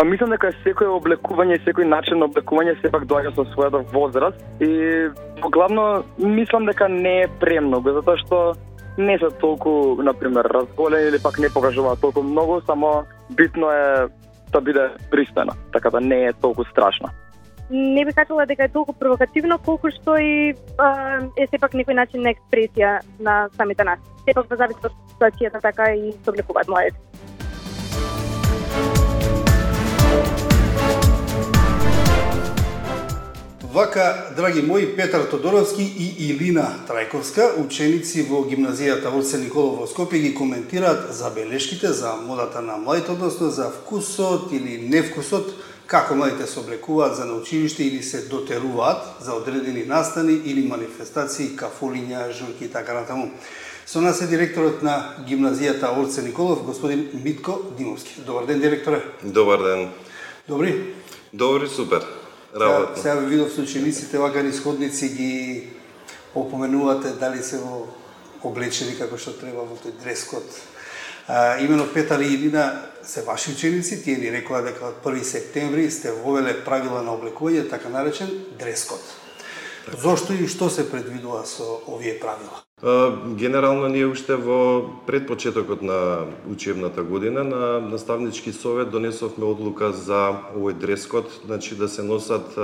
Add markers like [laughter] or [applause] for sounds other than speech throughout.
Па мислам дека секој облекување и секој начин на облекување сепак доаѓа со својата возраст и главно мислам дека не е премногу затоа што не се толку на пример разголени или пак не покажуваат толку многу, само битно е да биде пристана, така да не е толку страшна не би кажала дека е толку провокативно, колку што и а, е сепак некој начин на експресија на самите нас. Сепак во зависност од ситуацијата така и се облекуваат младите. Вака, драги мои, Петар Тодоровски и Илина Трајковска, ученици во гимназијата Орце Николов во Скопје ги коментираат забелешките за модата на младите, односно за вкусот или невкусот како младите се облекуваат за научилиште или се дотеруваат за одредени настани или манифестации, кафулиња, журки и така натаму. Со нас е директорот на гимназијата Орце Николов, господин Митко Димовски. Добар ден, директоре. Добар ден. Добри? Добри, супер работа. Сега, сега ви видов со учениците, вака сходници ги опоменувате дали се во облечени како што треба во тој дрескот. А, имено Петар и Ирина се ваши ученици, тие ни рекоа дека од 1 септември сте вовеле правила на облекување, така наречен дрескот. Така. Зошто и што се предвидува со овие правила? Генерално ние уште во предпочетокот на учебната година на наставнички совет донесовме одлука за овој дрескот, значи да се носат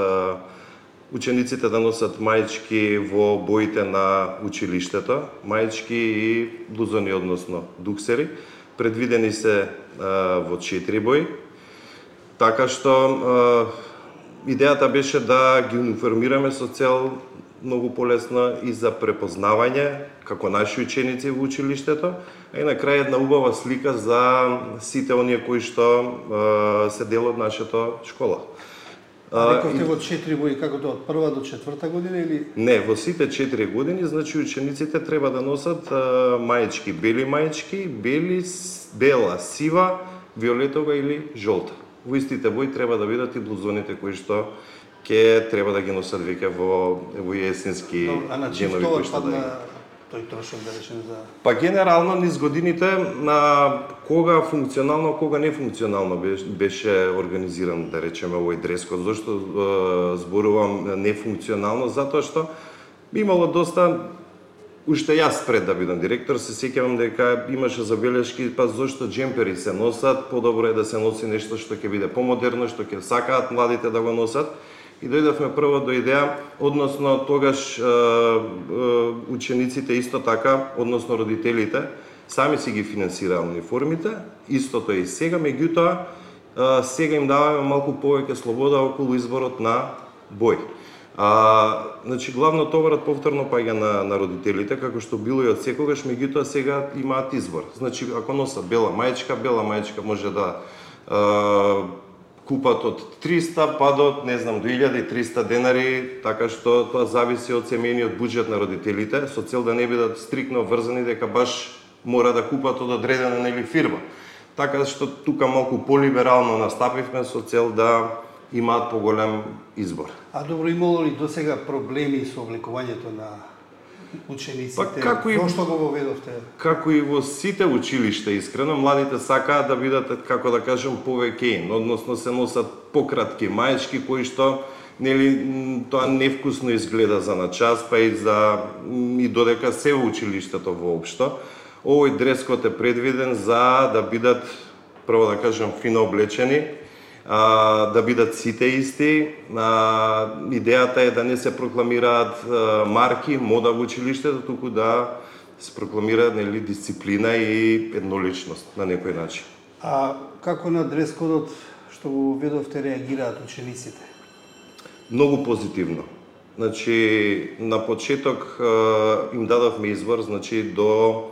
учениците да носат мајчки во боите на училиштето, мајчки и блузони, односно дуксери. Предвидени се во четири бои. Така што идејата беше да ги униформираме со цел многу полесно и за препознавање како наши ученици во училиштето, а и на крај една убава слика за сите оние кои што се дел од нашата школа. Рековте во четири бои, како тоа, од прва до четврта година или? Не, во сите четири години, значи учениците треба да носат мајчки, бели мајчки, бели, бела, сива, виолетова или жолта. Во истите бои треба да бидат и блузоните кои што ќе треба да ги носат веќе во во есенски денови кои што да тој трошок да речем за Па генерално низ годините на кога функционално, кога не функционално беше организиран да речеме овој дрескот, зашто зборувам нефункционално? Затоа што имало доста уште јас пред да бидам директор се сеќавам дека имаше забелешки па зошто джемпери се носат, подобро е да се носи нешто што ќе биде помодерно, што ќе сакаат младите да го носат и дојдовме прво до идеја, односно тогаш е, е, учениците исто така, односно родителите, сами си ги финансираа униформите, истото е и сега, меѓутоа сега им даваме малку повеќе слобода околу изборот на бој. А, значи, главно товарот повторно паѓа на, на родителите, како што било и од секогаш, меѓутоа сега имаат избор. Значи, ако носат бела мајчка, бела мајчка може да купат од 300 па до, не знам, до 1300 денари, така што тоа зависи од семејниот буџет на родителите, со цел да не бидат стрикно врзани дека баш мора да купат од одредена нели фирма. Така што тука малку полиберално настапивме со цел да имаат поголем избор. А добро имало ли до сега проблеми со обликувањето на учениците? Па, како и, што го воведовте? Како и во сите училишта, искрено, младите сакаат да бидат, како да кажем, повеќе односно се носат пократки мајчки кои што нели тоа невкусно изгледа за на час, па и за и додека се училиштето воопшто. Овој дрескот е предвиден за да бидат прво да кажем фино облечени, а, да бидат сите исти. А, идејата е да не се прокламираат а, марки, мода во училиштето, туку да се прокламира нели дисциплина и едноличност на некој начин. А како на дрескодот што го ведовте реагираат учениците? Многу позитивно. Значи, на почеток им дадовме избор, значи до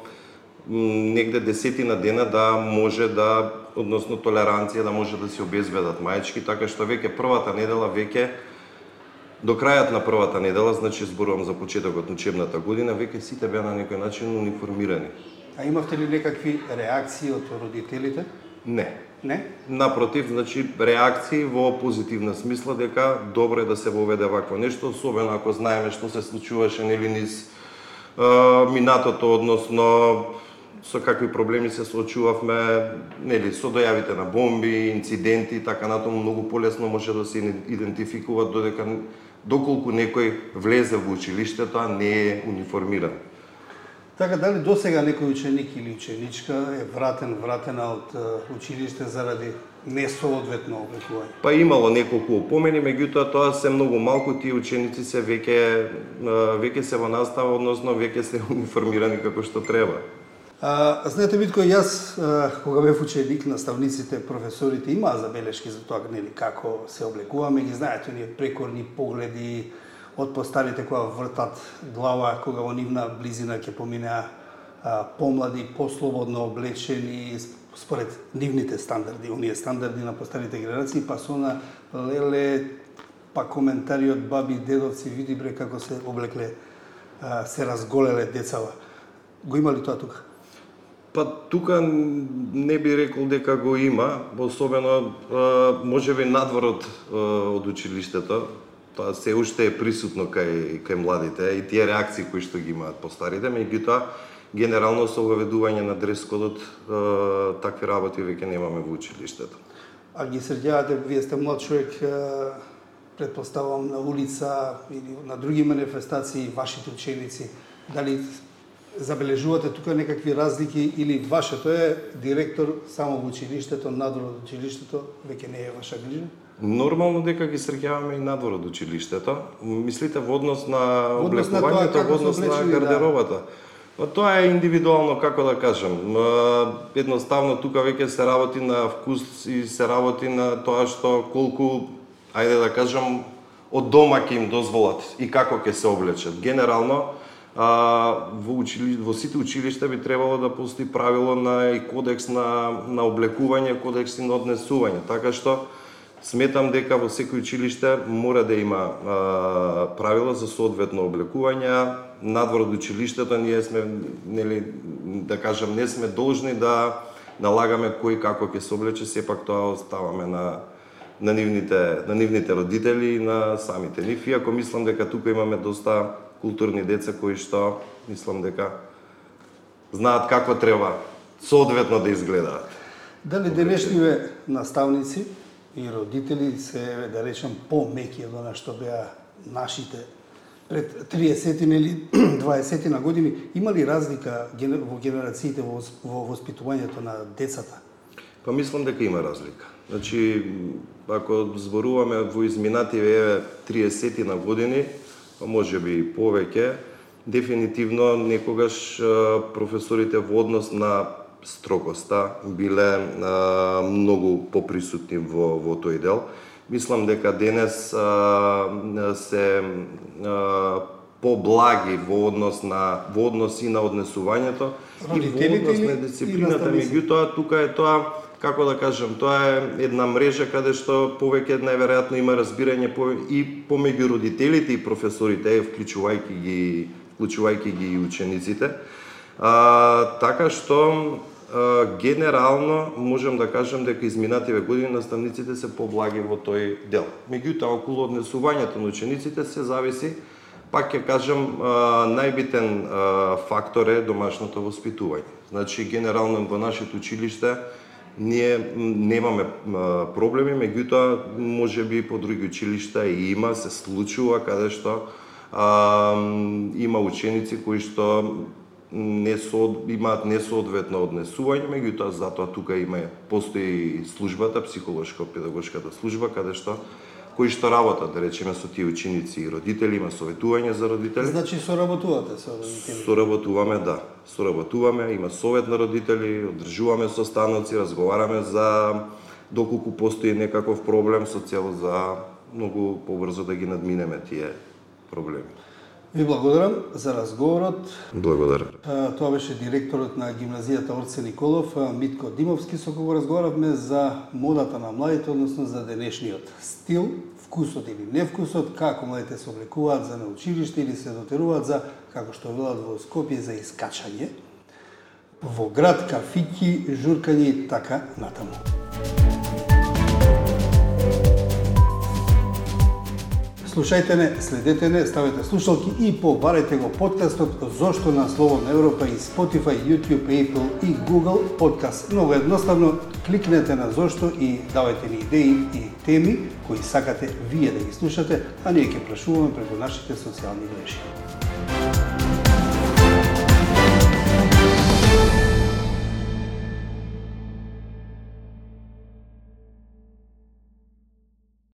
негде десетина дена да може да односно толеранција да може да се обезбедат мајчки, така што веќе првата недела веќе до крајот на првата недела, значи зборувам за почетокот на учебната година, веќе сите беа на некој начин униформирани. А имавте ли некакви реакции од родителите? Не. Не? Напротив, значи реакции во позитивна смисла дека добро е да се воведе вакво нешто, особено ако знаеме што се случуваше нели низ минатото, односно со какви проблеми се соочувавме, нели, со дојавите на бомби, инциденти и така натаму многу полесно може да се идентификува додека доколку некој влезе во училиштето, а не е униформиран. Така, дали до сега некој ученик или ученичка е вратен, вратена од училиште заради несоодветно облекување? Па имало неколку опомени, меѓутоа тоа се многу малку, тие ученици се веќе веќе се во настава, односно веќе се [laughs] униформирани како што треба. А, знаете, Митко, јас, а, кога бев ученик, наставниците, професорите имаа забелешки за тоа нели, како се облекуваме, ги знаете, оние прекорни погледи од постарите која вртат глава, кога во нивна близина ќе поминеа помлади, послободно облечени, според нивните стандарди, оние стандарди на постарите генерации, па со на леле, па коментари од баби и дедовци, види бре како се облекле, се разголеле децава. Го има ли тоа тука? Па тука не би рекол дека го има, особено можеби надвор од, од училиштето. Тоа се уште е присутно кај кај младите и тие реакции кои што ги имаат постарите, меѓутоа генерално со воведување на дрескодот такви работи веќе немаме во училиштето. А ги среќавате, вие сте млад човек, предпоставам на улица или на други манифестации, вашите ученици, дали забележувате тука некакви разлики или вашето е директор само во училиштето, надвор од училиштето, веќе не е ваша грижа? Нормално дека ги среќаваме и надвор од училиштето. Мислите во однос на облекувањето, во однос на да. гардеробата. Па тоа е индивидуално, како да кажем. Едноставно тука веќе се работи на вкус и се работи на тоа што колку, ајде да кажем, од дома ќе им дозволат и како ќе се облечат. Генерално, а, во, учили, во сите училишта би требало да постои правило на и кодекс на, на облекување, кодекс на однесување. Така што сметам дека во секој училиште мора да има а, правила за соодветно облекување. Надвор од училиштето ние сме, нели, да кажам, не сме должни да налагаме кој како ќе се облече, сепак тоа оставаме на на нивните на нивните родители и на самите нив. Иако мислам дека тука имаме доста културни деца кои што мислам дека знаат какво треба соодветно да изгледаат. Дали денешниве наставници и родители се, да речем, по-меки од она што беа нашите пред 30 или [clears throat] 20 на години, има ли разлика во генерациите во, во воспитувањето на децата? Па мислам дека има разлика. Значи, ако зборуваме во изминативе 30 на години, може би и повеќе, дефинитивно некогаш професорите во однос на строгоста биле а, многу поприсутни во, во тој дел. Мислам дека денес а, се а, поблаги во однос на во однос и на однесувањето и во однос на дисциплината, меѓутоа тука е тоа како да кажам, тоа е една мрежа каде што повеќе најверојатно има разбирање и помеѓу родителите и професорите, вклучувајќи ги вклучувајќи ги и учениците. А, така што а, генерално можам да кажам дека изминативе години наставниците се поблаги во тој дел. Меѓутоа околу однесувањето на учениците се зависи пак ќе кажам најбитен фактор е домашното воспитување. Значи генерално во нашето училиште ние немаме проблеми, меѓутоа може би по други училишта и има, се случува каде што а, има ученици кои што не со, имаат несоодветно однесување, меѓутоа затоа тука има постои службата, психолошко-педагошката служба, каде што кои што работат, да речеме, со тие ученици и родители, има советување за родители. Значи соработувате со родители? Соработуваме, да. Соработуваме, има совет на родители, одржуваме состаноци, разговараме за доколку постои некаков проблем со цел за многу побрзо да ги надминеме тие проблеми. Ви благодарам за разговорот. Благодарам. Тоа беше директорот на гимназијата Орце Николов, Митко Димовски, со кого разговаравме за модата на младите, односно за денешниот стил, вкусот или невкусот, како младите се облекуваат за на училиште или се дотеруваат за, како што велат во Скопје, за искачање во град, кафики, журкање и така натаму. Слушајте не, следете не, ставете слушалки и побарете го подкастот Зошто на Слободна Европа и Spotify, YouTube, Apple и Google подкаст. Много едноставно, кликнете на Зошто и давајте ни идеи и теми кои сакате вие да ги слушате, а ние ќе прашуваме преку нашите социјални мрежи.